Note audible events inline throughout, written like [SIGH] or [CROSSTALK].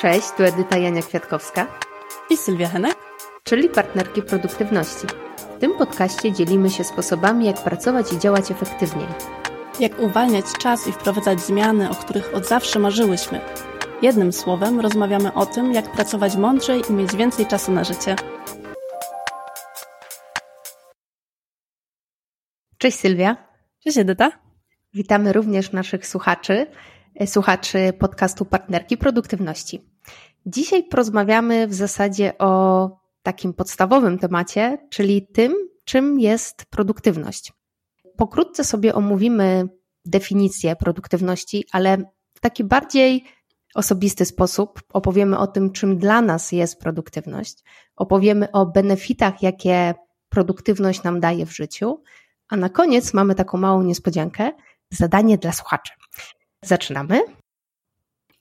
Cześć, tu Edyta Jania Kwiatkowska i Sylwia Henek, czyli partnerki produktywności. W tym podcaście dzielimy się sposobami, jak pracować i działać efektywniej. Jak uwalniać czas i wprowadzać zmiany, o których od zawsze marzyłyśmy. Jednym słowem rozmawiamy o tym, jak pracować mądrzej i mieć więcej czasu na życie. Cześć Sylwia. Cześć Edyta. Witamy również naszych słuchaczy, e, słuchaczy podcastu Partnerki Produktywności. Dzisiaj porozmawiamy w zasadzie o takim podstawowym temacie, czyli tym, czym jest produktywność. Pokrótce sobie omówimy definicję produktywności, ale w taki bardziej osobisty sposób opowiemy o tym, czym dla nas jest produktywność, opowiemy o benefitach, jakie produktywność nam daje w życiu, a na koniec mamy taką małą niespodziankę zadanie dla słuchaczy. Zaczynamy.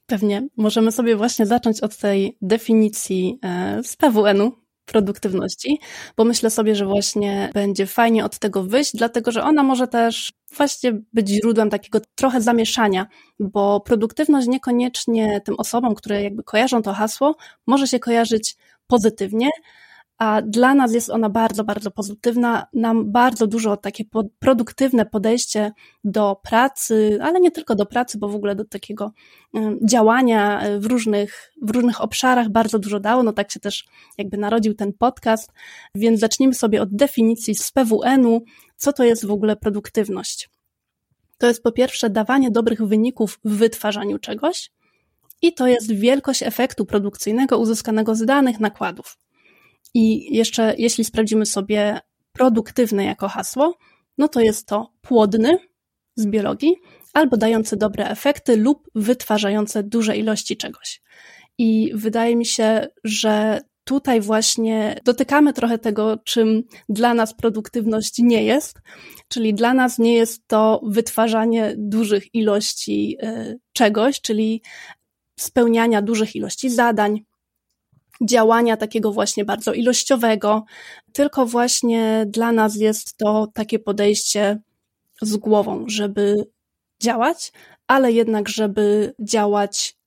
Pewnie. Możemy sobie właśnie zacząć od tej definicji e, z PWN-u, produktywności, bo myślę sobie, że właśnie będzie fajnie od tego wyjść, dlatego że ona może też właśnie być źródłem takiego trochę zamieszania, bo produktywność niekoniecznie tym osobom, które jakby kojarzą to hasło, może się kojarzyć pozytywnie, a dla nas jest ona bardzo, bardzo pozytywna. Nam bardzo dużo takie produktywne podejście do pracy, ale nie tylko do pracy, bo w ogóle do takiego działania e, w różnych, w różnych obszarach bardzo dużo dało. No tak się też jakby narodził ten podcast, więc zacznijmy sobie od definicji z PWN-u, co to jest w ogóle produktywność. To jest po pierwsze dawanie dobrych wyników w wytwarzaniu czegoś i to jest wielkość efektu produkcyjnego uzyskanego z danych nakładów. I jeszcze, jeśli sprawdzimy sobie produktywny jako hasło, no to jest to płodny z biologii, albo dający dobre efekty lub wytwarzające duże ilości czegoś. I wydaje mi się, że tutaj właśnie dotykamy trochę tego, czym dla nas produktywność nie jest, czyli dla nas nie jest to wytwarzanie dużych ilości y, czegoś, czyli spełniania dużych ilości zadań, działania takiego właśnie bardzo ilościowego, tylko właśnie dla nas jest to takie podejście z głową, żeby działać, ale jednak, żeby działać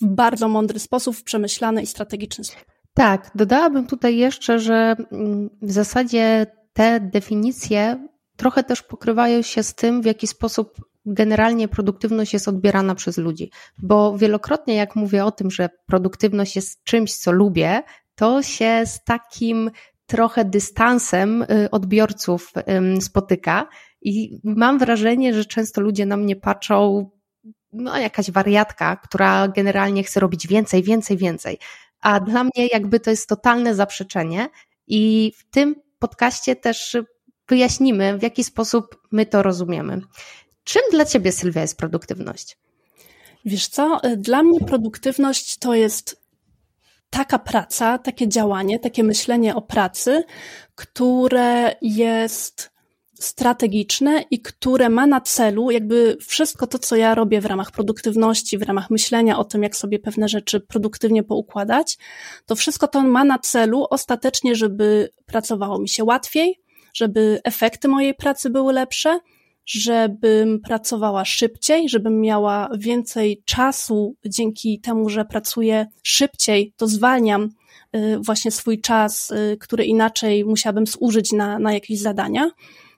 w bardzo mądry sposób, w przemyślany i strategiczny sposób. Tak, dodałabym tutaj jeszcze, że mm, w zasadzie te definicje trochę też pokrywają się z tym, w jaki sposób generalnie produktywność jest odbierana przez ludzi. Bo wielokrotnie, jak mówię o tym, że produktywność jest czymś, co lubię, to się z takim trochę dystansem y, odbiorców spotyka. I mam wrażenie, że często ludzie na mnie patrzą, no jakaś wariatka, która generalnie chce robić więcej, więcej, więcej. A dla mnie jakby to jest totalne zaprzeczenie i w tym podcaście też wyjaśnimy, w jaki sposób my to rozumiemy. Czym dla Ciebie, Sylwia, jest produktywność? Wiesz co, dla mnie produktywność to jest taka praca, takie działanie, takie myślenie o pracy, które jest strategiczne i które ma na celu jakby wszystko to, co ja robię w ramach produktywności, w ramach myślenia o tym, jak sobie pewne rzeczy produktywnie poukładać, to wszystko to ma na celu ostatecznie, żeby pracowało mi się łatwiej, żeby efekty mojej pracy były lepsze, żebym pracowała szybciej, żebym miała więcej czasu dzięki temu, że pracuję szybciej, to zwalniam y, właśnie swój czas, y, który inaczej musiałabym zużyć na, na jakieś zadania.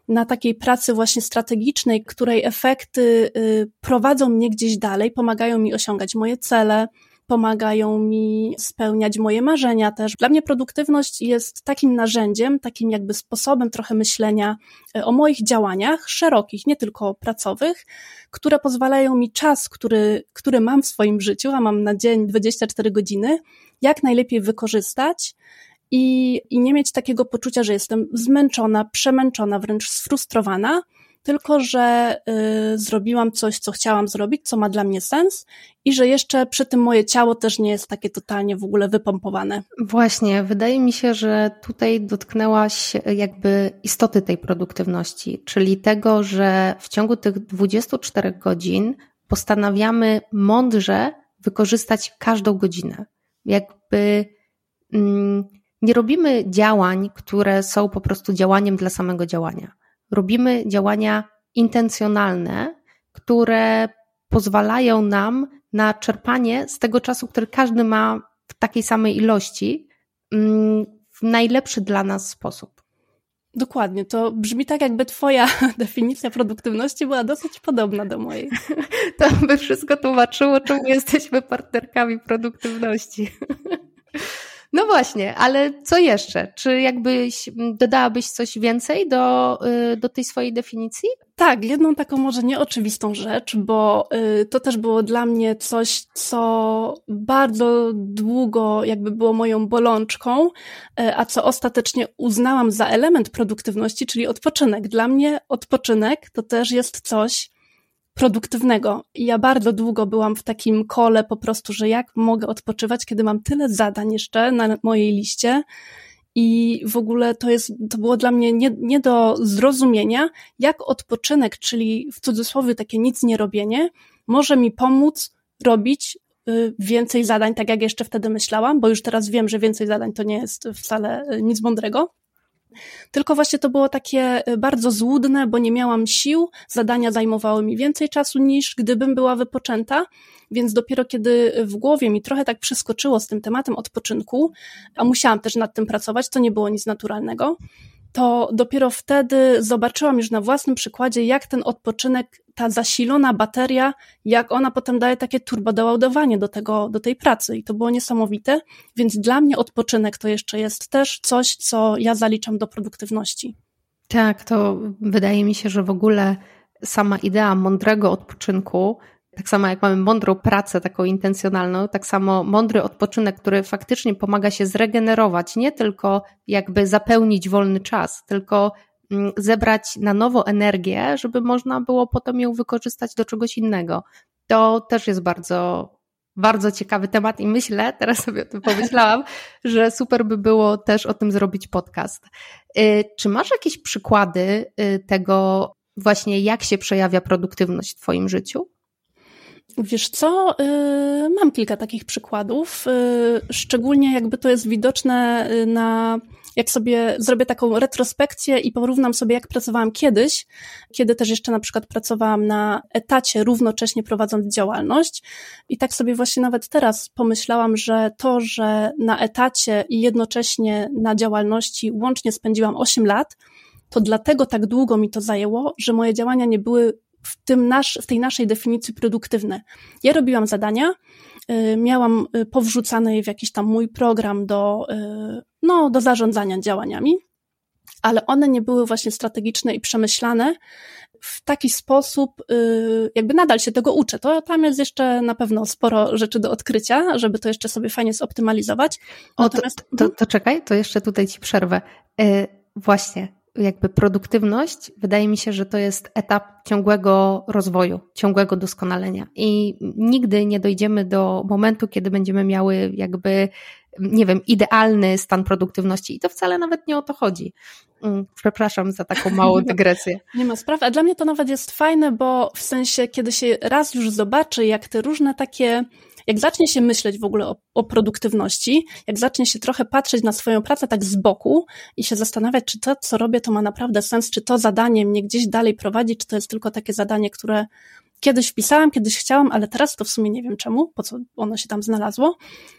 Na takiej pracy właśnie strategicznej, której efekty y, prowadzą mnie gdzieś dalej, pomagają mi osiągać moje cele, pomagają mi spełniać moje marzenia też. Dla mnie produktywność jest takim narzędziem, takim jakby sposobem trochę myślenia e, o moich działaniach, szerokich, nie tylko pracowych, które pozwalają mi czas, który, który mam w swoim życiu, a mam na dzień 24 godziny, jak najlepiej wykorzystać i, i nie mieć takiego poczucia, że jestem zmęczona, przemęczona, wręcz sfrustrowana, tylko że y, zrobiłam coś, co chciałam zrobić, co ma dla mnie sens i że jeszcze przy tym moje ciało też nie jest takie totalnie w ogóle wypompowane. Właśnie, wydaje mi się, że tutaj dotknęłaś jakby istoty tej produktywności, czyli tego, że w ciągu tych 24 godzin postanawiamy mądrze wykorzystać każdą godzinę. Jakby mm, nie robimy działań, które są po prostu działaniem dla samego działania robimy działania intencjonalne, które pozwalają nam na czerpanie z tego czasu, który każdy ma w takiej samej ilości, mm, w najlepszy dla nas sposób. Dokładnie, to brzmi tak, jakby Twoja [LAUGHS] definicja produktywności była dosyć podobna do mojej. [LAUGHS] To by wszystko tłumaczyło, czemu jesteśmy partnerkami produktywności. [LAUGHS] No właśnie, ale co jeszcze? Czy jakbyś dodałabyś coś więcej do, y, do tej swojej definicji? Tak, jedną taką może nieoczywistą rzecz, bo y, to też było dla mnie coś, co bardzo długo jakby było moją bolączką, y, a co ostatecznie uznałam za element produktywności, czyli odpoczynek. Dla mnie odpoczynek to też jest coś, produktywnego. I ja bardzo długo byłam w takim kole po prostu, że jak mogę odpoczywać, kiedy mam tyle zadań jeszcze na mojej liście. I w ogóle to jest, to było dla mnie nie, nie do zrozumienia, jak odpoczynek, czyli w cudzysłowie takie nic nie robienie, może mi pomóc robić y, więcej zadań, tak jak jeszcze wtedy myślałam, bo już teraz wiem, że więcej zadań to nie jest wcale y, nic mądrego. Tylko właśnie to było takie y, bardzo złudne, bo nie miałam sił, zadania zajmowały mi więcej czasu niż gdybym była wypoczęta, więc dopiero kiedy w głowie mi trochę tak przeskoczyło z tym tematem odpoczynku, a musiałam też nad tym pracować, to nie było nic naturalnego, to dopiero wtedy zobaczyłam już na własnym przykładzie, jak ten odpoczynek, ta zasilona bateria, jak ona potem daje takie turbodoładowanie do tego, do tej pracy i to było niesamowite, więc dla mnie odpoczynek to jeszcze jest też coś, co ja zaliczam do produktywności. Tak, to wydaje mi się, że w ogóle sama idea mądrego odpoczynku tak samo jak mamy mądrą pracę, taką intencjonalną, tak samo mądry odpoczynek, który faktycznie pomaga się zregenerować, nie tylko jakby zapełnić wolny czas, tylko mm, zebrać na nowo energię, żeby można było potem ją wykorzystać do czegoś innego. To też jest bardzo, bardzo ciekawy temat i myślę, teraz sobie o tym pomyślałam, [LAUGHS] że super by było też o tym zrobić podcast. Y, czy masz jakieś przykłady y, tego właśnie, jak się przejawia produktywność w Twoim życiu? Wiesz co, yy, mam kilka takich przykładów, yy, szczególnie jakby to jest widoczne y, na, jak sobie zrobię taką retrospekcję i porównam sobie, jak pracowałam kiedyś, kiedy też jeszcze na przykład pracowałam na etacie, równocześnie prowadząc działalność. I tak sobie właśnie nawet teraz pomyślałam, że to, że na etacie i jednocześnie na działalności łącznie spędziłam 8 lat, to dlatego tak długo mi to zajęło, że moje działania nie były w, tym nasz, w tej naszej definicji produktywne. Ja robiłam zadania, y, miałam y, powrzucane je w jakiś tam mój program do, y, no, do zarządzania działaniami, ale one nie były właśnie strategiczne i przemyślane w taki sposób, jakby nadal się tego uczę. To tam jest jeszcze na pewno sporo rzeczy do odkrycia, żeby to jeszcze sobie fajnie zoptymalizować. Natomiast... O, to, to, to czekaj, to jeszcze tutaj ci przerwę. Właśnie, jakby produktywność, wydaje mi się, że to jest etap ciągłego rozwoju, ciągłego doskonalenia. I nigdy nie dojdziemy do momentu, kiedy będziemy miały jakby, nie wiem, idealny stan produktywności. I to wcale nawet nie o to chodzi. Mm, przepraszam za taką małą [LAUGHS] dygresję. Nie ma sprawy, a dla mnie to nawet jest fajne, bo w sensie, kiedy się raz już zobaczy, jak te różne takie jak zacznie się myśleć w ogóle o, o, produktywności, jak zacznie się trochę patrzeć na swoją pracę tak z boku i się zastanawiać, czy to, co robię, to ma naprawdę sens, czy to zadanie mnie gdzieś dalej prowadzi, czy to jest tylko takie zadanie, które kiedyś wpisałam, kiedyś chciałam, ale teraz to w sumie nie wiem czemu, po co ono się tam znalazło.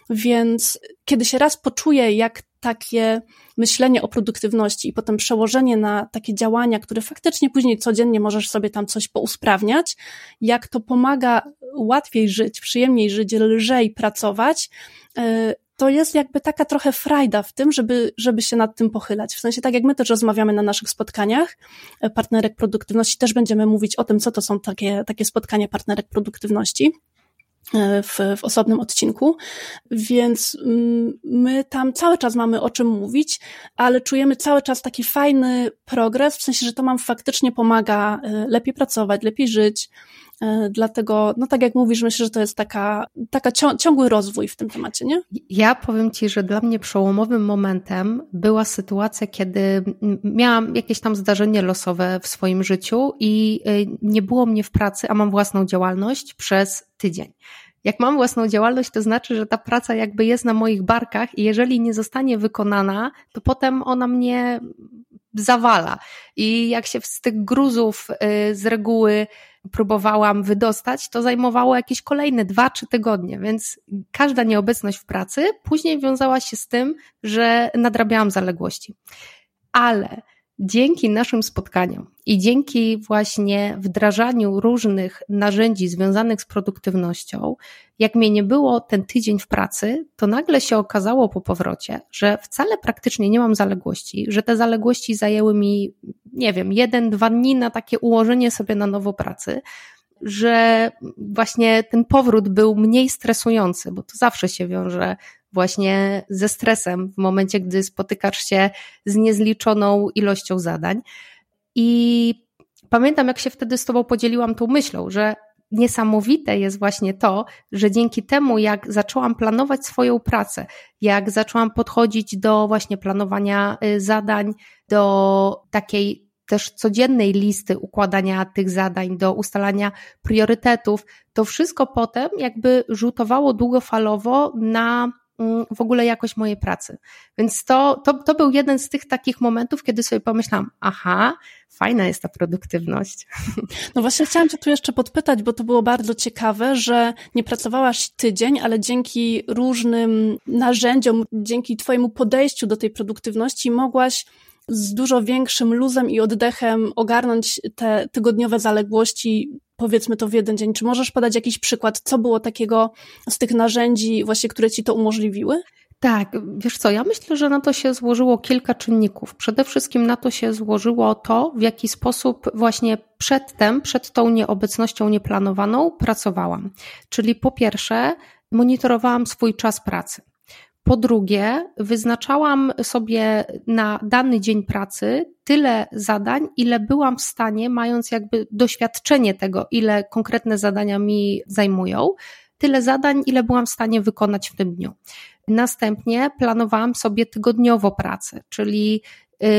Więc kiedy się raz poczuję, jak takie myślenie o produktywności i potem przełożenie na takie działania, które faktycznie później codziennie możesz sobie tam coś pousprawniać, jak to pomaga łatwiej żyć, przyjemniej żyć, lżej pracować, y, to jest jakby taka trochę frajda w tym, żeby, żeby się nad tym pochylać. W sensie tak jak my też rozmawiamy na naszych spotkaniach y, partnerek produktywności, też będziemy mówić o tym, co to są takie, takie spotkania partnerek produktywności w, w osobnym odcinku, więc mm, my tam cały czas mamy o czym mówić, ale czujemy cały czas taki fajny progres, w sensie, że to nam faktycznie pomaga y, lepiej pracować, lepiej żyć, Dlatego, no tak jak mówisz, myślę, że to jest taka, taka ciągły rozwój w tym temacie, nie? Ja powiem Ci, że dla mnie przełomowym momentem była sytuacja, kiedy miałam jakieś tam zdarzenie losowe w swoim życiu i y, nie było mnie w pracy, a mam własną działalność przez tydzień. Jak mam własną działalność, to znaczy, że ta praca jakby jest na moich barkach i jeżeli nie zostanie wykonana, to potem ona mnie zawala. I jak się z tych gruzów y, z reguły próbowałam wydostać, to zajmowało jakieś kolejne dwa, trzy tygodnie, więc każda nieobecność w pracy później wiązała się z tym, że nadrabiałam zaległości. Ale dzięki naszym spotkaniom i dzięki właśnie wdrażaniu różnych narzędzi związanych z produktywnością, jak mnie nie było ten tydzień w pracy, to nagle się okazało po powrocie, że wcale praktycznie nie mam zaległości, że te zaległości zajęły mi, nie wiem, jeden, dwa dni na takie ułożenie sobie na nowo pracy, że właśnie ten powrót był mniej stresujący, bo to zawsze się wiąże właśnie ze stresem w momencie, gdy spotykasz się z niezliczoną ilością zadań. I pamiętam, jak się wtedy z Tobą podzieliłam tą myślą, że niesamowite jest właśnie to, że dzięki temu, jak zaczęłam planować swoją pracę, jak zaczęłam podchodzić do właśnie planowania y, zadań, do takiej też codziennej listy układania tych zadań, do ustalania priorytetów, to wszystko potem jakby rzutowało długofalowo na w ogóle jakość mojej pracy. Więc to, to, to był jeden z tych takich momentów, kiedy sobie pomyślałam, aha, fajna jest ta produktywność. No właśnie chciałam Cię tu jeszcze podpytać, bo to było bardzo ciekawe, że nie pracowałaś tydzień, ale dzięki różnym narzędziom, dzięki Twojemu podejściu do tej produktywności mogłaś z dużo większym luzem i oddechem ogarnąć te tygodniowe zaległości, powiedzmy to w jeden dzień. Czy możesz podać jakiś przykład, co było takiego z tych narzędzi, właśnie, które ci to umożliwiły? Tak, wiesz co, ja myślę, że na to się złożyło kilka czynników. Przede wszystkim na to się złożyło to, w jaki sposób właśnie przedtem, przed tą nieobecnością nieplanowaną pracowałam. Czyli po pierwsze, monitorowałam swój czas pracy. Po drugie, wyznaczałam sobie na dany dzień pracy tyle zadań, ile byłam w stanie, mając jakby doświadczenie tego, ile konkretne zadania mi zajmują, tyle zadań, ile byłam w stanie wykonać w tym dniu. Następnie planowałam sobie tygodniowo pracę, czyli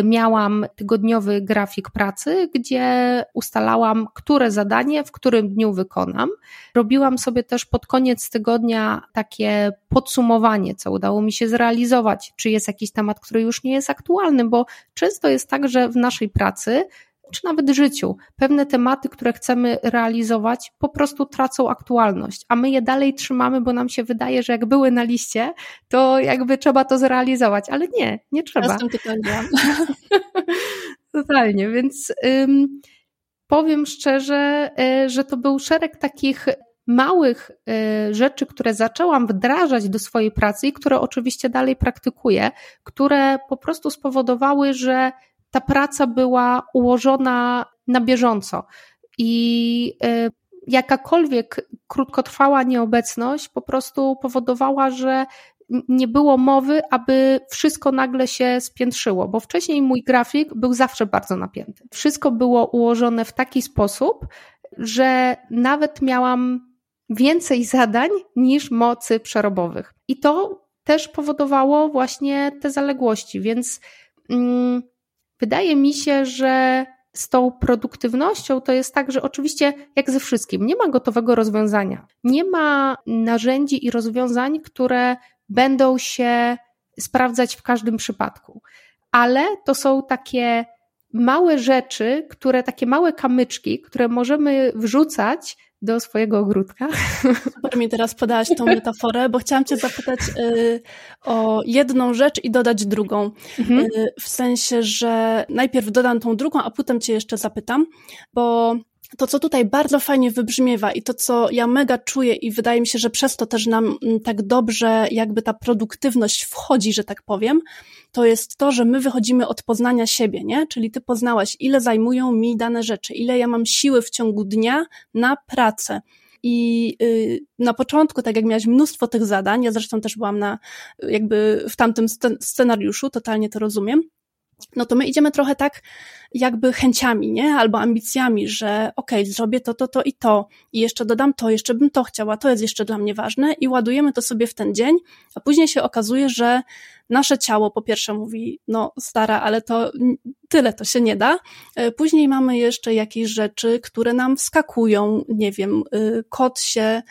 miałam tygodniowy grafik pracy, gdzie ustalałam, które zadanie w którym dniu wykonam. Robiłam sobie też pod koniec tygodnia takie podsumowanie, co udało mi się zrealizować, czy jest jakiś temat, który już nie jest aktualny, bo często jest tak, że w naszej pracy czy nawet życiu. Pewne tematy, które chcemy realizować, po prostu tracą aktualność, a my je dalej trzymamy, bo nam się wydaje, że jak były na liście, to jakby trzeba to zrealizować, ale nie, nie trzeba. Totalnie. [LAUGHS] Totalnie, więc ym, powiem szczerze, y, że to był szereg takich małych y, rzeczy, które zaczęłam wdrażać do swojej pracy i które oczywiście dalej praktykuję, które po prostu spowodowały, że ta praca była ułożona na bieżąco i y, jakakolwiek krótkotrwała nieobecność po prostu powodowała, że nie było mowy, aby wszystko nagle się spiętrzyło, bo wcześniej mój grafik był zawsze bardzo napięty. Wszystko było ułożone w taki sposób, że nawet miałam więcej zadań niż mocy przerobowych. I to też powodowało właśnie te zaległości, więc. Mm, Wydaje mi się, że z tą produktywnością to jest tak, że oczywiście, jak ze wszystkim, nie ma gotowego rozwiązania. Nie ma narzędzi i rozwiązań, które będą się sprawdzać w każdym przypadku. Ale to są takie małe rzeczy, które, takie małe kamyczki, które możemy wrzucać do swojego ogródka. Super mi teraz podałaś tą metaforę, bo chciałam cię zapytać y, o jedną rzecz i dodać drugą. Mhm. Y, w sensie, że najpierw dodam tą drugą, a potem cię jeszcze zapytam, bo to, co tutaj bardzo fajnie wybrzmiewa i to, co ja mega czuję i wydaje mi się, że przez to też nam mm, tak dobrze jakby ta produktywność wchodzi, że tak powiem, to jest to, że my wychodzimy od poznania siebie, nie? Czyli ty poznałaś, ile zajmują mi dane rzeczy, ile ja mam siły w ciągu dnia na pracę. I y, na początku, tak jak miałaś mnóstwo tych zadań, ja zresztą też byłam na, jakby w tamtym scenariuszu, totalnie to rozumiem, no to my idziemy trochę tak jakby chęciami, nie? Albo ambicjami, że okej, okay, zrobię to, to, to i to i jeszcze dodam to, jeszcze bym to chciała, to jest jeszcze dla mnie ważne i ładujemy to sobie w ten dzień, a później się okazuje, że nasze ciało po pierwsze mówi, no stara, ale to tyle to się nie da. E, później mamy jeszcze jakieś rzeczy, które nam wskakują, nie wiem, e, kot się,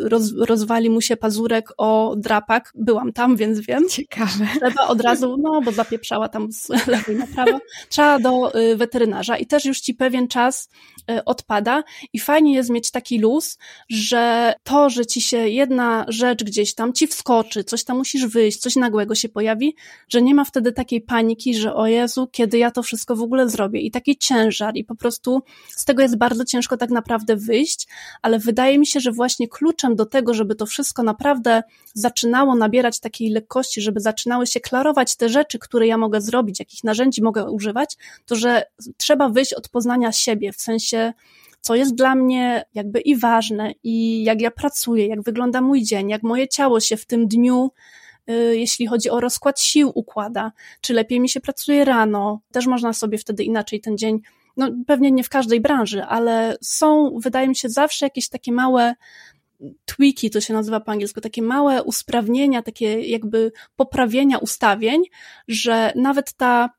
roz, rozwali mu się pazurek o drapak, byłam tam, więc wiem. Ciekawe. Trzeba od razu, no bo zapieprzała tam z lewej na prawo, trzeba do weterynarza i też już ci pewien czas odpada. I fajnie jest mieć taki luz, że to, że ci się jedna rzecz gdzieś tam ci wskoczy, coś tam musisz wyjść, coś nagłego się pojawi, że nie ma wtedy takiej paniki, że o Jezu, kiedy ja to wszystko w ogóle zrobię. I taki ciężar. I po prostu z tego jest bardzo ciężko tak naprawdę wyjść, ale wydaje mi się, że właśnie kluczem do tego, żeby to wszystko naprawdę zaczynało nabierać takiej lekkości, żeby zaczynały się klarować te rzeczy, które ja mogę zrobić, jakich narzędzi mogę używać, to że trzeba wyjść od poznania siebie, w sensie co jest dla mnie jakby i ważne, i jak ja pracuję, jak wygląda mój dzień, jak moje ciało się w tym dniu y, jeśli chodzi o rozkład sił układa, czy lepiej mi się pracuje rano, też można sobie wtedy inaczej ten dzień, no pewnie nie w każdej branży, ale są, wydaje mi się, zawsze jakieś takie małe tweaki, to się nazywa po angielsku, takie małe usprawnienia, takie jakby poprawienia ustawień, że nawet ta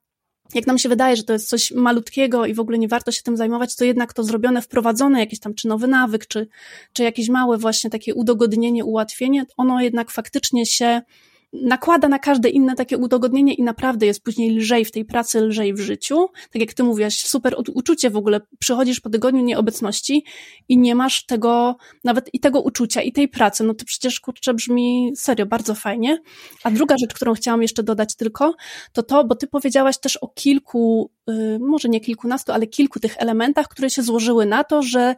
jak nam się wydaje, że to jest coś malutkiego i w ogóle nie warto się tym zajmować, to jednak to zrobione, wprowadzone jakiś tam czy nowy nawyk, czy, czy jakieś małe właśnie takie udogodnienie, ułatwienie, ono jednak faktycznie się nakłada na każde inne takie udogodnienie i naprawdę jest później lżej w tej pracy, lżej w życiu. Tak jak ty mówiłaś, super uczucie w ogóle, przychodzisz po tygodniu nieobecności i nie masz tego, nawet i tego uczucia, i tej pracy, no to przecież kurczę brzmi serio, bardzo fajnie. A druga rzecz, którą chciałam jeszcze dodać tylko, to to, bo ty powiedziałaś też o kilku, yy, może nie kilkunastu, ale kilku tych elementach, które się złożyły na to, że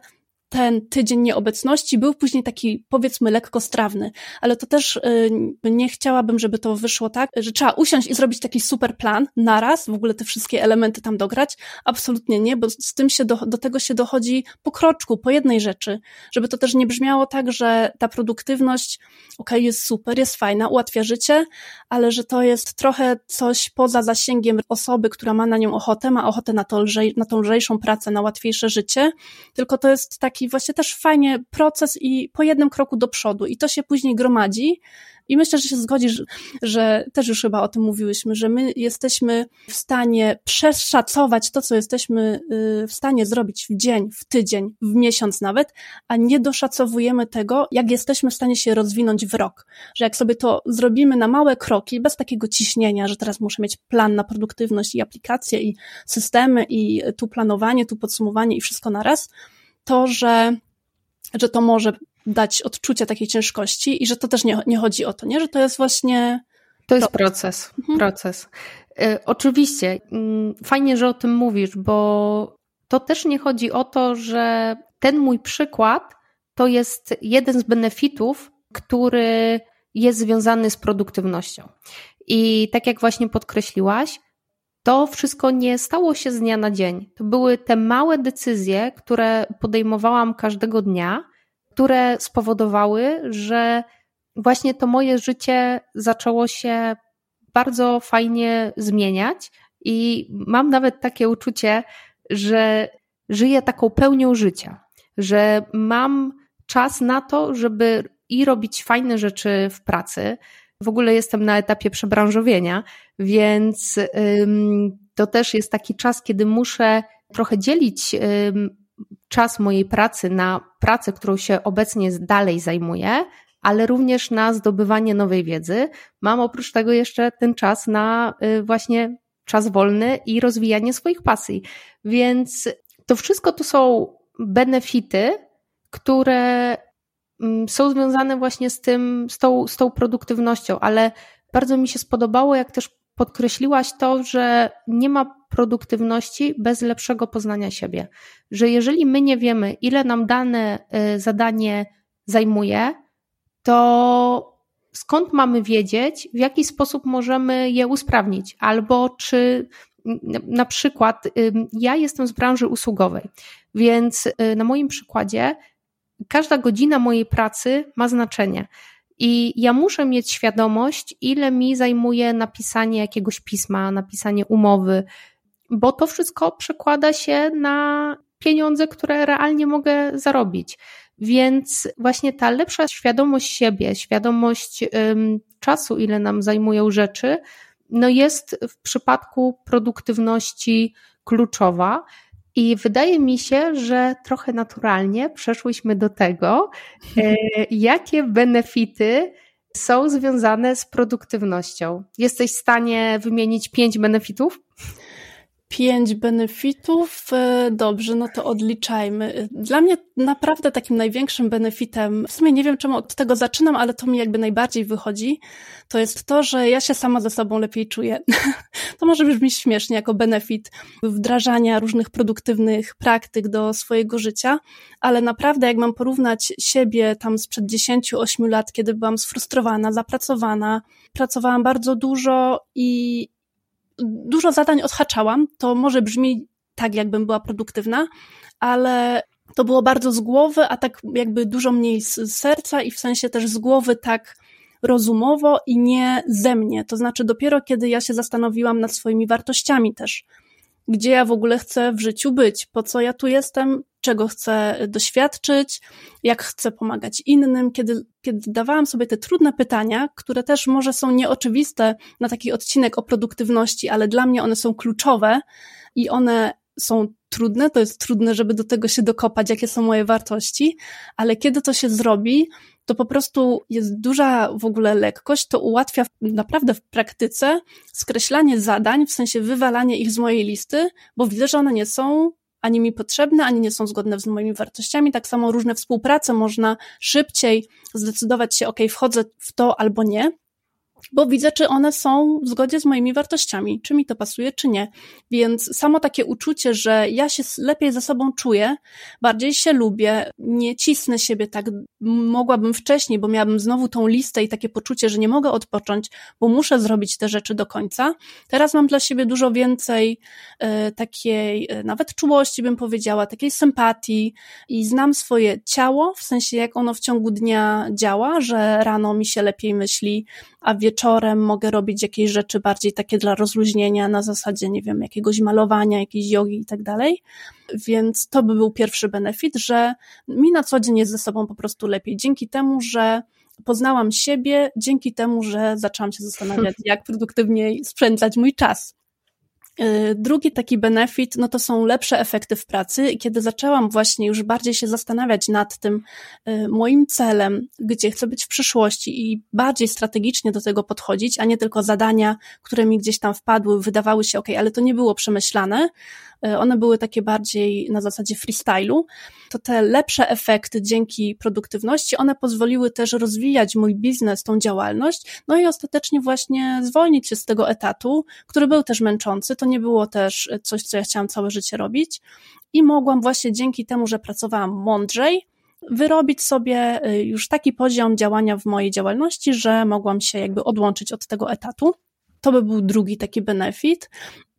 ten tydzień nieobecności był później taki, powiedzmy, lekko strawny, ale to też y, nie chciałabym, żeby to wyszło tak, że trzeba usiąść i zrobić taki super plan naraz, w ogóle te wszystkie elementy tam dograć. Absolutnie nie, bo z tym się do, do tego się dochodzi po kroczku, po jednej rzeczy, żeby to też nie brzmiało tak, że ta produktywność, okej, okay, jest super, jest fajna, ułatwia życie, ale że to jest trochę coś poza zasięgiem osoby, która ma na nią ochotę, ma ochotę na, to lżej, na tą lżejszą pracę, na łatwiejsze życie, tylko to jest taki taki właśnie też fajnie proces i po jednym kroku do przodu i to się później gromadzi. I myślę, że się zgodzisz, że też już chyba o tym mówiłyśmy, że my jesteśmy w stanie przeszacować to, co jesteśmy y, w stanie zrobić w dzień, w tydzień, w miesiąc nawet, a nie doszacowujemy tego, jak jesteśmy w stanie się rozwinąć w rok. Że jak sobie to zrobimy na małe kroki, bez takiego ciśnienia, że teraz muszę mieć plan na produktywność i aplikacje i systemy i tu planowanie, tu podsumowanie i wszystko na raz, to, że, że to może dać odczucie takiej ciężkości i że to też nie, nie chodzi o to, nie? Że to jest właśnie. To jest proces. Mhm. Proces. Y, oczywiście, y, fajnie, że o tym mówisz, bo to też nie chodzi o to, że ten mój przykład to jest jeden z benefitów, który jest związany z produktywnością. I tak jak właśnie podkreśliłaś, to wszystko nie stało się z dnia na dzień. To były te małe decyzje, które podejmowałam każdego dnia, które spowodowały, że właśnie to moje życie zaczęło się bardzo fajnie zmieniać i mam nawet takie uczucie, że żyję taką pełnią życia, że mam czas na to, żeby i robić fajne rzeczy w pracy, w ogóle jestem na etapie przebranżowienia, więc to też jest taki czas, kiedy muszę trochę dzielić czas mojej pracy na pracę, którą się obecnie dalej zajmuję, ale również na zdobywanie nowej wiedzy. Mam oprócz tego jeszcze ten czas na y, właśnie czas wolny i rozwijanie swoich pasji. Więc to wszystko to są benefity, które są związane właśnie z tym, z tą, z tą produktywnością, ale bardzo mi się spodobało, jak też podkreśliłaś to, że nie ma produktywności bez lepszego poznania siebie. Że jeżeli my nie wiemy, ile nam dane y, zadanie zajmuje, to skąd mamy wiedzieć, w jaki sposób możemy je usprawnić, albo czy na przykład ja jestem z branży usługowej, więc y, na moim przykładzie każda godzina mojej pracy ma znaczenie. I ja muszę mieć świadomość, ile mi zajmuje napisanie jakiegoś pisma, napisanie umowy, bo to wszystko przekłada się na pieniądze, które realnie mogę zarobić. Więc właśnie ta lepsza świadomość siebie, świadomość um, czasu, ile nam zajmują rzeczy, no jest w przypadku produktywności kluczowa. I wydaje mi się, że trochę naturalnie przeszłyśmy do tego, e, [LAUGHS] jakie benefity są związane z produktywnością. Jesteś w stanie wymienić pięć benefitów? Pięć benefitów. E, dobrze, no to odliczajmy. Dla mnie naprawdę takim największym benefitem, w sumie nie wiem czemu od tego zaczynam, ale to mi jakby najbardziej wychodzi, to jest to, że ja się sama ze sobą lepiej czuję. [LAUGHS] to może brzmieć śmiesznie jako benefit wdrażania różnych produktywnych praktyk do swojego życia, ale naprawdę jak mam porównać siebie tam sprzed 10-8 lat, kiedy byłam sfrustrowana, zapracowana, pracowałam bardzo dużo i dużo zadań odhaczałam. To może brzmi tak, jakbym była produktywna, ale to było bardzo z głowy, a tak jakby dużo mniej z serca i w sensie też z głowy tak rozumowo i nie ze mnie. To znaczy dopiero kiedy ja się zastanowiłam nad swoimi wartościami też. Gdzie ja w ogóle chcę w życiu być, po co ja tu jestem, czego chcę doświadczyć, jak chcę pomagać innym, kiedy, kiedy dawałam sobie te trudne pytania, które też może są nieoczywiste na taki odcinek o produktywności, ale dla mnie one są kluczowe i one są trudne, to jest trudne, żeby do tego się dokopać, jakie są moje wartości, ale kiedy to się zrobi, to po prostu jest duża w ogóle lekkość, to ułatwia naprawdę w praktyce skreślanie zadań, w sensie wywalanie ich z mojej listy, bo widzę, że one nie są ani mi potrzebne, ani nie są zgodne z moimi wartościami. Tak samo różne współprace można szybciej zdecydować się, ok, wchodzę w to albo nie bo widzę, czy one są w zgodzie z moimi wartościami, czy mi to pasuje, czy nie. Więc samo takie uczucie, że ja się lepiej ze sobą czuję, bardziej się lubię, nie cisnę siebie tak, mogłabym wcześniej, bo miałabym znowu tą listę i takie poczucie, że nie mogę odpocząć, bo muszę zrobić te rzeczy do końca. Teraz mam dla siebie dużo więcej e, takiej, e, nawet czułości bym powiedziała, takiej sympatii i znam swoje ciało, w sensie jak ono w ciągu dnia działa, że rano mi się lepiej myśli, a wieczorem mogę robić jakieś rzeczy bardziej takie dla rozluźnienia na zasadzie, nie wiem, jakiegoś malowania, jakiejś jogi i tak dalej. Więc to by był pierwszy benefit, że mi na co dzień jest ze sobą po prostu lepiej. Dzięki temu, że poznałam siebie, dzięki temu, że zaczęłam się zastanawiać, [LAUGHS] jak produktywniej spędzać mój czas. Y, drugi taki benefit, no to są lepsze efekty w pracy. Kiedy zaczęłam właśnie już bardziej się zastanawiać nad tym y, moim celem, gdzie chcę być w przyszłości i bardziej strategicznie do tego podchodzić, a nie tylko zadania, które mi gdzieś tam wpadły, wydawały się ok, ale to nie było przemyślane, E, one były takie bardziej na zasadzie freestylu, to te lepsze efekty dzięki produktywności, one pozwoliły też rozwijać mój biznes, tą działalność, no i ostatecznie właśnie zwolnić się z tego etatu, który był też męczący, to nie było też coś, co ja chciałam całe życie robić i mogłam właśnie dzięki temu, że pracowałam mądrzej, wyrobić sobie e, już taki poziom działania w mojej działalności, że mogłam się jakby odłączyć od tego etatu. To by był drugi taki benefit.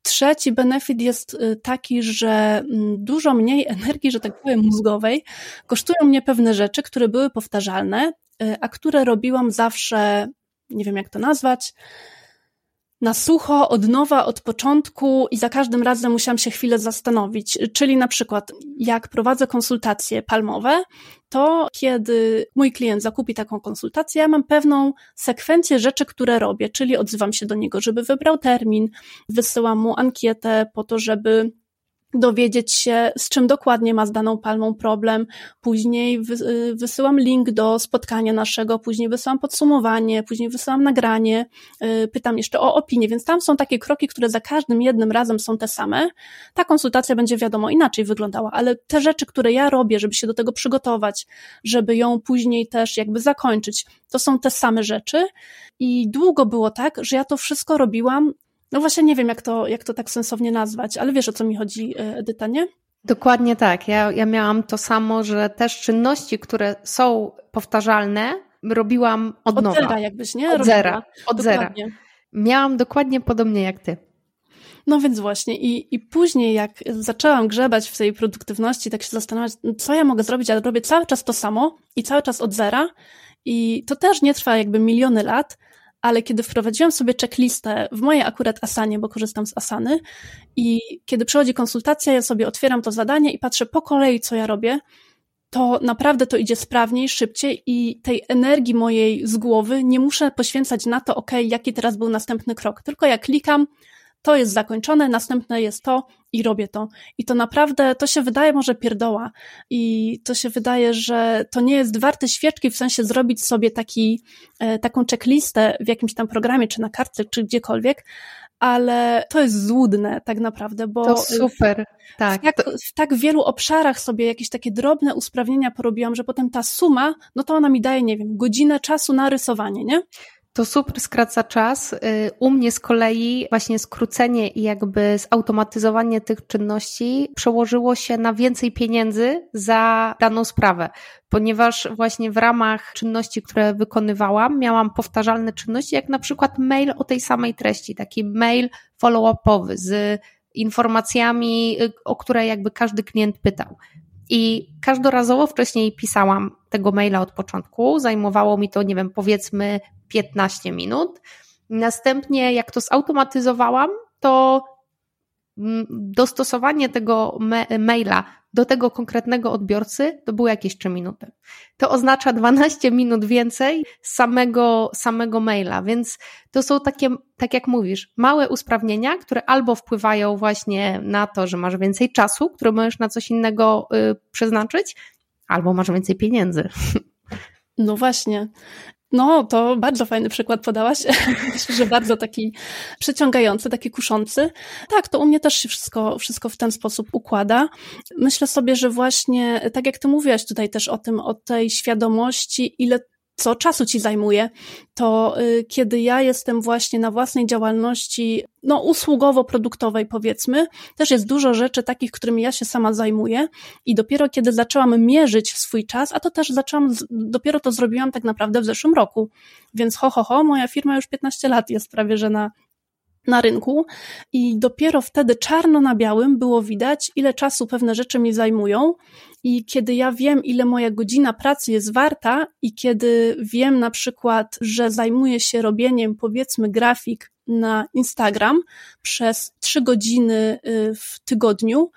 Trzeci benefit jest y, taki, że mm, dużo mniej energii, że tak powiem, mózgowej kosztują mnie pewne rzeczy, które były powtarzalne, y, a które robiłam zawsze, nie wiem jak to nazwać, na sucho, od nowa, od początku i za każdym razem musiałam się chwilę zastanowić. Czyli na przykład, jak prowadzę konsultacje palmowe, to kiedy mój klient zakupi taką konsultację, ja mam pewną sekwencję rzeczy, które robię, czyli odzywam się do niego, żeby wybrał termin, wysyłam mu ankietę po to, żeby dowiedzieć się, z czym dokładnie ma z daną palmą problem. Później y, wysyłam link do spotkania naszego, później wysyłam podsumowanie, później wysyłam nagranie, y, pytam jeszcze o opinię, więc tam są takie kroki, które za każdym jednym razem są te same. Ta konsultacja będzie wiadomo inaczej wyglądała, ale te rzeczy, które ja robię, żeby się do tego przygotować, żeby ją później też jakby zakończyć, to są te same rzeczy. I długo było tak, że ja to wszystko robiłam no właśnie nie wiem, jak to, jak to tak sensownie nazwać, ale wiesz o co mi chodzi, e, Edyta, nie? Dokładnie tak. Ja, ja miałam to samo, że też czynności, które są powtarzalne, robiłam od, od nowa. Od zera jakbyś, nie? Od zera. Od zera. Miałam dokładnie podobnie jak ty. No więc właśnie i, i później jak zaczęłam grzebać w tej produktywności, tak się zastanawiać, co ja mogę zrobić, ale robię cały czas to samo i cały czas od zera i to też nie trwa jakby miliony lat, ale kiedy wprowadziłam sobie checklistę w mojej akurat Asanie, bo korzystam z Asany i kiedy przychodzi konsultacja, ja sobie otwieram to zadanie i patrzę po kolei, co ja robię, to naprawdę to idzie sprawniej, szybciej i tej energii mojej z głowy nie muszę poświęcać na to, ok, jaki teraz był następny krok. Tylko jak klikam, to jest zakończone, następne jest to i robię to. I to naprawdę, to się wydaje może pierdoła i to się wydaje, że to nie jest warte świeczki, w sensie zrobić sobie taki, e, taką checklistę w jakimś tam programie, czy na kartce, czy gdziekolwiek, ale to jest złudne tak naprawdę, bo to super. Tak, w, tak, w tak wielu obszarach sobie jakieś takie drobne usprawnienia porobiłam, że potem ta suma, no to ona mi daje, nie wiem, godzinę czasu na rysowanie, nie? To super skraca czas. Y, u mnie z kolei właśnie skrócenie i jakby zautomatyzowanie tych czynności przełożyło się na więcej pieniędzy za daną sprawę, ponieważ właśnie w ramach czynności, które wykonywałam, miałam powtarzalne czynności, jak na przykład mail o tej samej treści, taki mail follow-upowy z informacjami, y, o które jakby każdy klient pytał. I każdorazowo wcześniej pisałam tego maila od początku. Zajmowało mi to, nie wiem, powiedzmy 15 minut. Następnie, jak to zautomatyzowałam, to dostosowanie tego maila do tego konkretnego odbiorcy to były jakieś 3 minuty. To oznacza 12 minut więcej samego, samego maila, więc to są takie, tak jak mówisz, małe usprawnienia, które albo wpływają właśnie na to, że masz więcej czasu, który możesz na coś innego y, przeznaczyć, albo masz więcej pieniędzy. No właśnie. No, to bardzo fajny przykład podałaś. [LAUGHS] Myślę, że bardzo taki przyciągający, taki kuszący. Tak, to u mnie też się wszystko, wszystko w ten sposób układa. Myślę sobie, że właśnie, tak jak ty mówiłaś tutaj też o tym, o tej świadomości, ile co czasu ci zajmuje, to y, kiedy ja jestem właśnie na własnej działalności, no usługowo-produktowej powiedzmy, też jest dużo rzeczy takich, którymi ja się sama zajmuję i dopiero kiedy zaczęłam mierzyć swój czas, a to też zaczęłam, dopiero to zrobiłam tak naprawdę w zeszłym roku, więc ho, ho, ho, moja firma już 15 lat jest prawie, że na na rynku i dopiero wtedy czarno na białym było widać, ile czasu pewne rzeczy mi zajmują. I kiedy ja wiem, ile moja godzina pracy jest warta i kiedy wiem na przykład, że zajmuję się robieniem powiedzmy grafik na Instagram przez trzy godziny y, w tygodniu,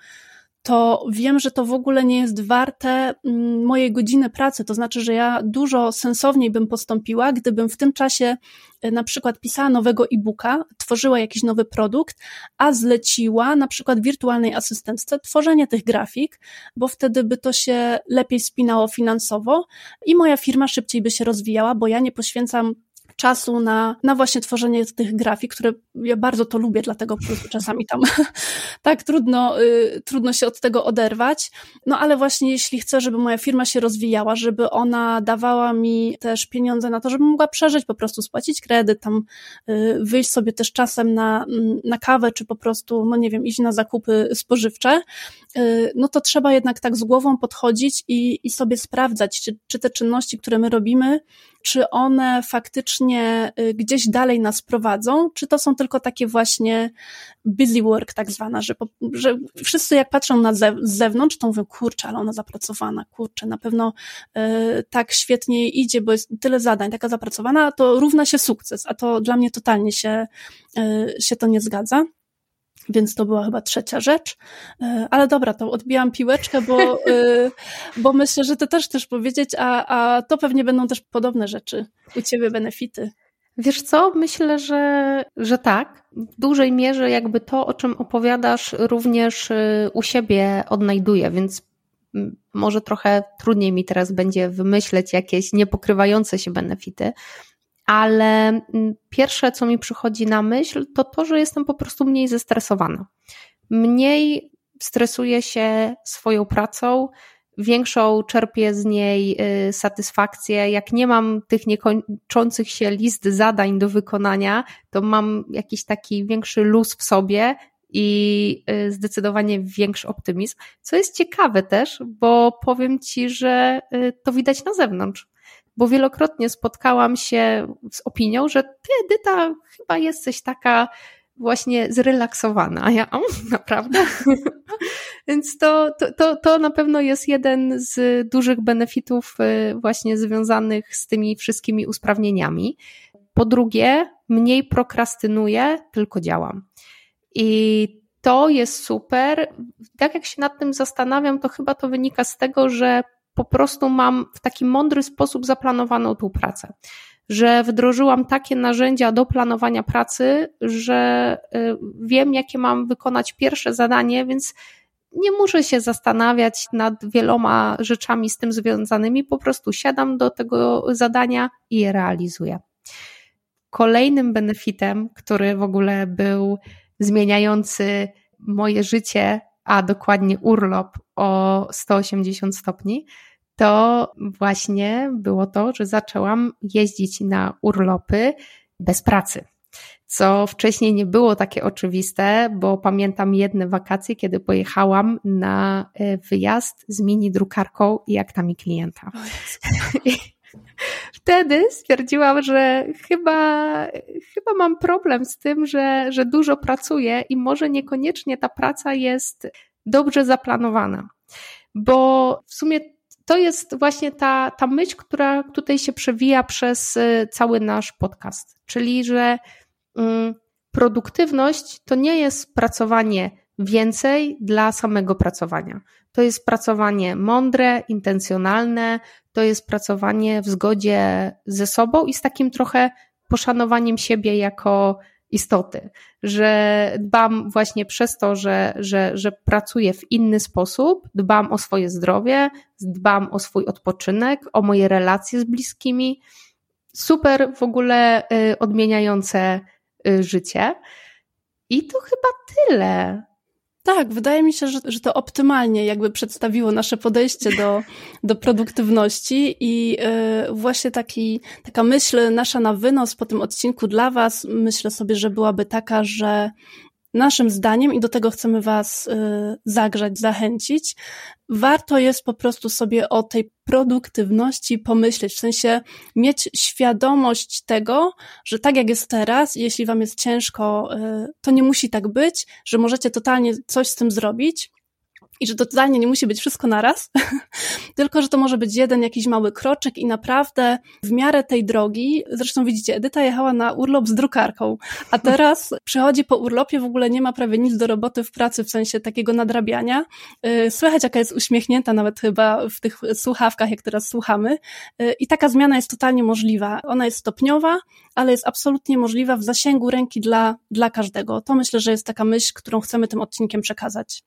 to wiem, że to w ogóle nie jest warte mm, mojej godziny pracy. To znaczy, że ja dużo sensowniej bym postąpiła, gdybym w tym czasie e, na przykład pisała nowego e-booka, tworzyła jakiś nowy produkt, a zleciła na przykład wirtualnej asystentce tworzenie tych grafik, bo wtedy by to się lepiej spinało finansowo i moja firma szybciej by się rozwijała, bo ja nie poświęcam czasu na, na właśnie tworzenie tych grafik, które ja bardzo to lubię, dlatego po prostu czasami tam [LAUGHS] tak trudno, y, trudno się od tego oderwać. No ale właśnie jeśli chcę, żeby moja firma się rozwijała, żeby ona dawała mi też pieniądze na to, żebym mogła przeżyć, po prostu spłacić kredyt, tam y, wyjść sobie też czasem na, na kawę, czy po prostu, no nie wiem, iść na zakupy spożywcze, y, no to trzeba jednak tak z głową podchodzić i, i sobie sprawdzać, czy, czy te czynności, które my robimy, czy one faktycznie y, gdzieś dalej nas prowadzą, czy to są tylko takie właśnie busy work tak zwana, że, że wszyscy jak patrzą na zew z zewnątrz, to mówią, kurczę, ale ona zapracowana, kurczę, na pewno y, tak świetnie idzie, bo jest tyle zadań, taka zapracowana, to równa się sukces, a to dla mnie totalnie się, y, się to nie zgadza. Więc to była chyba trzecia rzecz. E, ale dobra, to odbijam piłeczkę, bo, e, bo myślę, że ty też chcesz powiedzieć, a, a to pewnie będą też podobne rzeczy. U ciebie benefity. Wiesz co? Myślę, że, że tak. W dużej mierze jakby to, o czym opowiadasz, również e, u siebie odnajduję, więc może trochę trudniej mi teraz będzie wymyśleć jakieś niepokrywające się benefity, ale mm, pierwsze, co mi przychodzi na myśl, to to, że jestem po prostu mniej zestresowana. Mniej stresuję się swoją pracą, większą czerpię z niej y, satysfakcję. Jak nie mam tych niekończących się list zadań do wykonania, to mam jakiś taki większy luz w sobie i y, zdecydowanie większy optymizm. Co jest ciekawe też, bo powiem Ci, że y, to widać na zewnątrz bo wielokrotnie spotkałam się z opinią, że ty, Edyta, chyba jesteś taka właśnie zrelaksowana. A ja, o, [LAUGHS] naprawdę? [LAUGHS] Więc to, to, to, to na pewno jest jeden z dużych benefitów y, właśnie związanych z tymi wszystkimi usprawnieniami. Po drugie, mniej prokrastynuję, tylko działam. I to jest super. Tak jak się nad tym zastanawiam, to chyba to wynika z tego, że po prostu mam w taki mądry sposób zaplanowaną tą pracę. Że wdrożyłam takie narzędzia do planowania pracy, że y, wiem, jakie mam wykonać pierwsze zadanie, więc nie muszę się zastanawiać nad wieloma rzeczami z tym związanymi, po prostu siadam do tego zadania i je realizuję. Kolejnym benefitem, który w ogóle był zmieniający moje życie, a dokładnie urlop o 180 stopni, to właśnie było to, że zaczęłam jeździć na urlopy bez pracy. Co wcześniej nie było takie oczywiste, bo pamiętam jedne wakacje, kiedy pojechałam na e, wyjazd z mini drukarką i aktami klienta. [LAUGHS] Wtedy stwierdziłam, że chyba, chyba mam problem z tym, że, że dużo pracuję i może niekoniecznie ta praca jest dobrze zaplanowana. Bo w sumie to jest właśnie ta, ta myśl, która tutaj się przewija przez y, cały nasz podcast. Czyli, że mm, produktywność to nie jest pracowanie więcej dla samego pracowania. To jest pracowanie mądre, intencjonalne, to jest pracowanie w zgodzie ze sobą i z takim trochę poszanowaniem siebie jako istoty, że dbam właśnie przez to, że, że, że pracuję w inny sposób, dbam o swoje zdrowie, dbam o swój odpoczynek, o moje relacje z bliskimi. Super w ogóle y, odmieniające y, życie. I to chyba tyle. Tak, wydaje mi się, że, że to optymalnie jakby przedstawiło nasze podejście do, do produktywności i yy, właśnie taki, taka myśl nasza na wynos po tym odcinku dla Was, myślę sobie, że byłaby taka, że naszym zdaniem, i do tego chcemy Was y, zagrzać, zachęcić, warto jest po prostu sobie o tej produktywności pomyśleć, w sensie mieć świadomość tego, że tak jak jest teraz, jeśli Wam jest ciężko, y, to nie musi tak być, że możecie totalnie coś z tym zrobić i że to totalnie nie musi być wszystko naraz, [LAUGHS] tylko że to może być jeden jakiś mały kroczek i naprawdę w miarę tej drogi, zresztą widzicie, Edyta jechała na urlop z drukarką, a teraz [LAUGHS] przychodzi po urlopie, w ogóle nie ma prawie nic do roboty w pracy, w sensie takiego nadrabiania. Y, słychać, jaka jest uśmiechnięta nawet chyba w tych słuchawkach, jak teraz słuchamy. Y, I taka zmiana jest totalnie możliwa. Ona jest stopniowa, ale jest absolutnie możliwa w zasięgu ręki dla, dla każdego. To myślę, że jest taka myśl, którą chcemy tym odcinkiem przekazać.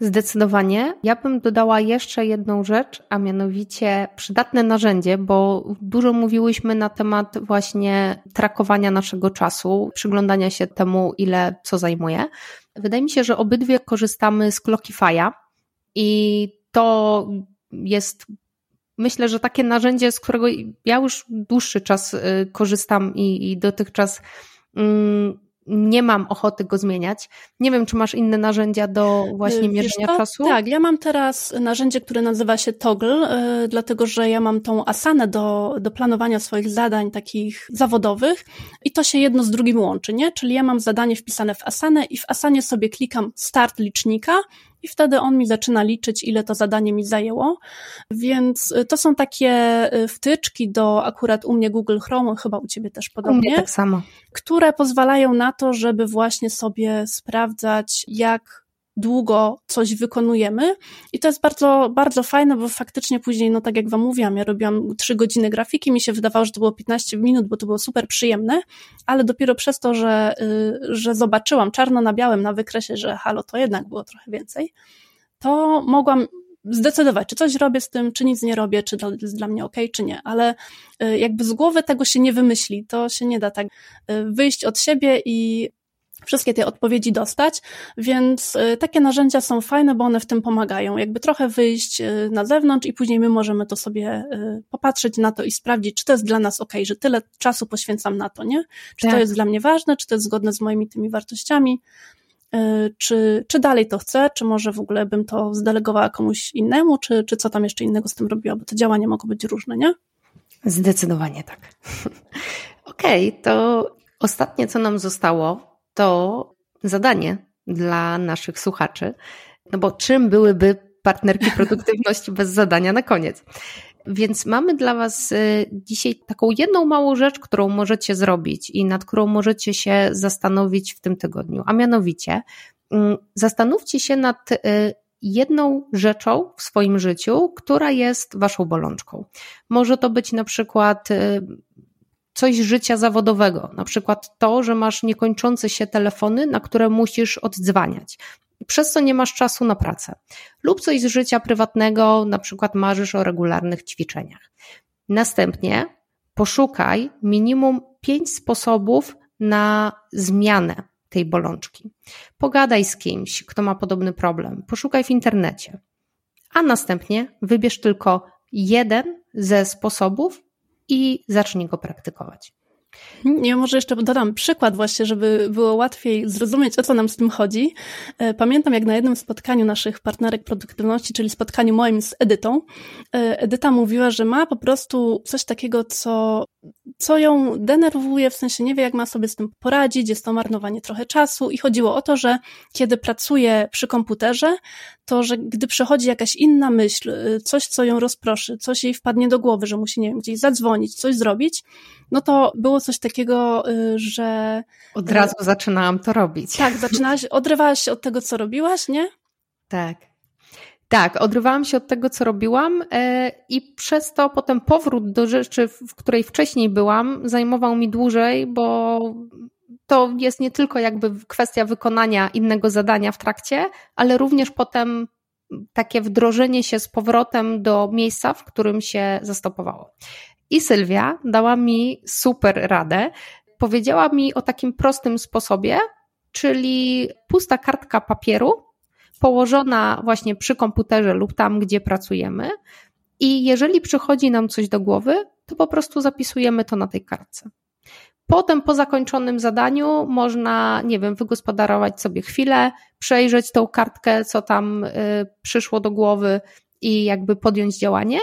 Zdecydowanie. Ja bym dodała jeszcze jedną rzecz, a mianowicie przydatne narzędzie, bo dużo mówiłyśmy na temat właśnie trakowania naszego czasu, przyglądania się temu, ile co zajmuje. Wydaje mi się, że obydwie korzystamy z Clockify'a i to jest myślę, że takie narzędzie, z którego ja już dłuższy czas y, korzystam i, i dotychczas mm, nie mam ochoty go zmieniać. Nie wiem, czy masz inne narzędzia do właśnie mierzenia czasu? Tak, ja mam teraz narzędzie, które nazywa się Toggle, yy, dlatego że ja mam tą asanę do, do planowania swoich zadań takich zawodowych i to się jedno z drugim łączy, nie? Czyli ja mam zadanie wpisane w asanę i w asanie sobie klikam start licznika i wtedy on mi zaczyna liczyć, ile to zadanie mi zajęło. Więc y, to są takie y, wtyczki do akurat u mnie Google Chrome, chyba u ciebie też podobnie. Tak samo. Które pozwalają na to, żeby właśnie sobie sprawdzać, jak długo coś wykonujemy. I to jest bardzo, bardzo fajne, bo faktycznie później, no tak jak wam mówiłam, ja robiłam trzy godziny grafiki, mi się wydawało, że to było 15 minut, bo to było super przyjemne, ale dopiero przez to, że, y, że zobaczyłam czarno na białym na wykresie, że halo, to jednak było trochę więcej, to mogłam zdecydować, czy coś robię z tym, czy nic nie robię, czy to jest dla mnie ok, czy nie, ale y, jakby z głowy tego się nie wymyśli, to się nie da tak y, wyjść od siebie i wszystkie te odpowiedzi dostać, więc y, takie narzędzia są fajne, bo one w tym pomagają. Jakby trochę wyjść y, na zewnątrz i później my możemy to sobie y, popatrzeć na to i sprawdzić, czy to jest dla nas ok, że tyle czasu poświęcam na to, nie? Czy tak. to jest dla mnie ważne, czy to jest zgodne z moimi tymi wartościami, czy, czy dalej to chcę, czy może w ogóle bym to zdelegowała komuś innemu, czy, czy co tam jeszcze innego z tym robiła, bo te działania mogą być różne, nie? Zdecydowanie tak. [LAUGHS] Okej, okay, to ostatnie, co nam zostało, to zadanie dla naszych słuchaczy. No bo czym byłyby partnerki [LAUGHS] produktywności bez zadania na koniec? Więc mamy dla Was y, dzisiaj taką jedną małą rzecz, którą możecie zrobić i nad którą możecie się zastanowić w tym tygodniu, a mianowicie mm, zastanówcie się nad y, jedną rzeczą w swoim życiu, która jest Waszą bolączką. Może to być na przykład coś życia zawodowego, na przykład to, że masz niekończące się telefony, na które musisz oddzwaniać przez co nie masz czasu na pracę. Lub coś z życia prywatnego, na przykład marzysz o regularnych ćwiczeniach. Następnie poszukaj minimum pięć sposobów na zmianę tej bolączki. Pogadaj z kimś, kto ma podobny problem, poszukaj w internecie. A następnie wybierz tylko jeden ze sposobów i zacznij go praktykować. Ja może jeszcze dodam przykład właśnie, żeby było łatwiej zrozumieć, o co nam z tym chodzi. E, pamiętam, jak na jednym spotkaniu naszych partnerek produktywności, czyli spotkaniu moim z Edytą, e, Edyta mówiła, że ma po prostu coś takiego, co, co ją denerwuje, w sensie nie wie, jak ma sobie z tym poradzić, jest to marnowanie trochę czasu i chodziło o to, że kiedy pracuje przy komputerze, to, że gdy przychodzi jakaś inna myśl, e, coś, co ją rozproszy, coś jej wpadnie do głowy, że musi, nie wiem, gdzieś zadzwonić, coś zrobić, no to było coś takiego, y, że. Od razu zaczynałam to robić. Tak, zaczynałaś, odrywałaś się od tego, co robiłaś, nie? Tak. Tak, odrywałam się od tego, co robiłam, e, i przez to potem powrót do rzeczy, w której wcześniej byłam, zajmował mi dłużej, bo to jest nie tylko jakby kwestia wykonania innego zadania w trakcie, ale również potem takie wdrożenie się z powrotem do miejsca, w którym się zastopowało. I Sylwia dała mi super radę. Powiedziała mi o takim prostym sposobie, czyli pusta kartka papieru położona właśnie przy komputerze lub tam, gdzie pracujemy. I jeżeli przychodzi nam coś do głowy, to po prostu zapisujemy to na tej kartce. Potem po zakończonym zadaniu można, nie wiem, wygospodarować sobie chwilę, przejrzeć tą kartkę, co tam y, przyszło do głowy i jakby podjąć działanie,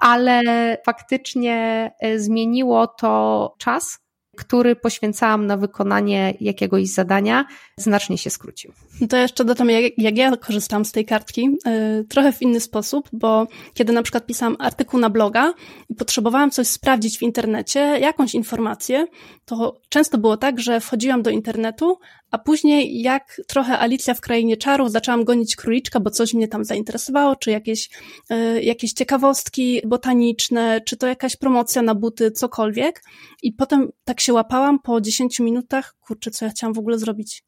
ale faktycznie e, zmieniło to czas, który poświęcałam na wykonanie jakiegoś zadania, znacznie się skrócił. To jeszcze dodam, jak, jak ja korzystam z tej kartki, yy, trochę w inny sposób, bo kiedy na przykład pisałam artykuł na bloga i potrzebowałam coś sprawdzić w internecie, jakąś informację, to często było tak, że wchodziłam do internetu, a później jak trochę Alicja w Krainie Czarów zaczęłam gonić króliczka, bo coś mnie tam zainteresowało, czy jakieś, yy, jakieś ciekawostki botaniczne, czy to jakaś promocja na buty, cokolwiek. I potem tak się łapałam po 10 minutach, kurczę, co ja chciałam w ogóle zrobić?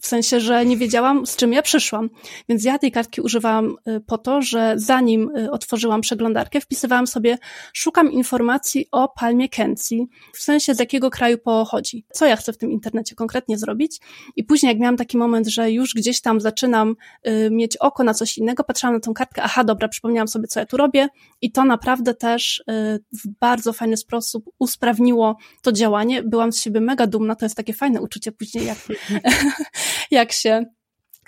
W sensie, że nie wiedziałam, z czym ja przyszłam. Więc ja tej kartki używałam y, po to, że zanim y, otworzyłam przeglądarkę, wpisywałam sobie, szukam informacji o palmie Kencji, w sensie z jakiego kraju pochodzi. Co ja chcę w tym internecie konkretnie zrobić. I później, jak miałam taki moment, że już gdzieś tam zaczynam y, mieć oko na coś innego, patrzyłam na tą kartkę, aha, dobra, przypomniałam sobie, co ja tu robię. I to naprawdę też w bardzo fajny sposób usprawniło to działanie. Byłam z siebie mega dumna, to jest takie fajne uczucie później, jak [LAUGHS] jak się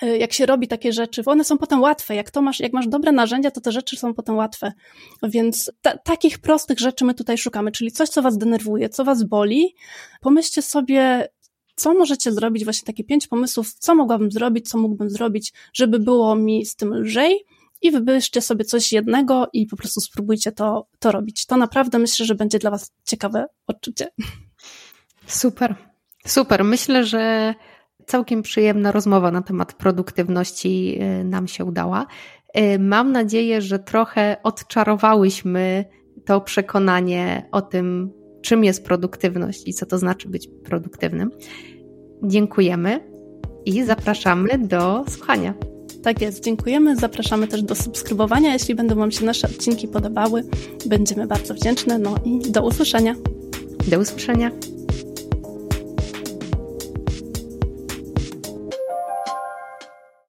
y, jak się robi takie rzeczy, one są potem łatwe. Jak to masz, jak masz dobre narzędzia, to te rzeczy są potem łatwe. Więc ta, takich prostych rzeczy my tutaj szukamy, czyli coś, co was denerwuje, co was boli. Pomyślcie sobie, co możecie zrobić, właśnie takie pięć pomysłów, co mogłabym zrobić, co mógłbym zrobić, żeby było mi z tym lżej i wybierzcie sobie coś jednego i po prostu spróbujcie to, to robić. To naprawdę myślę, że będzie dla was ciekawe odczucie. Super, super. Myślę, że całkiem przyjemna rozmowa na temat produktywności y, nam się udała. Y, mam nadzieję, że trochę odczarowałyśmy to przekonanie o tym, czym jest produktywność i co to znaczy być produktywnym. Dziękujemy i zapraszamy do słuchania. Tak jest, dziękujemy. Zapraszamy też do subskrybowania. Jeśli będą Wam się nasze odcinki podobały, będziemy bardzo wdzięczne. No i do usłyszenia. Do usłyszenia.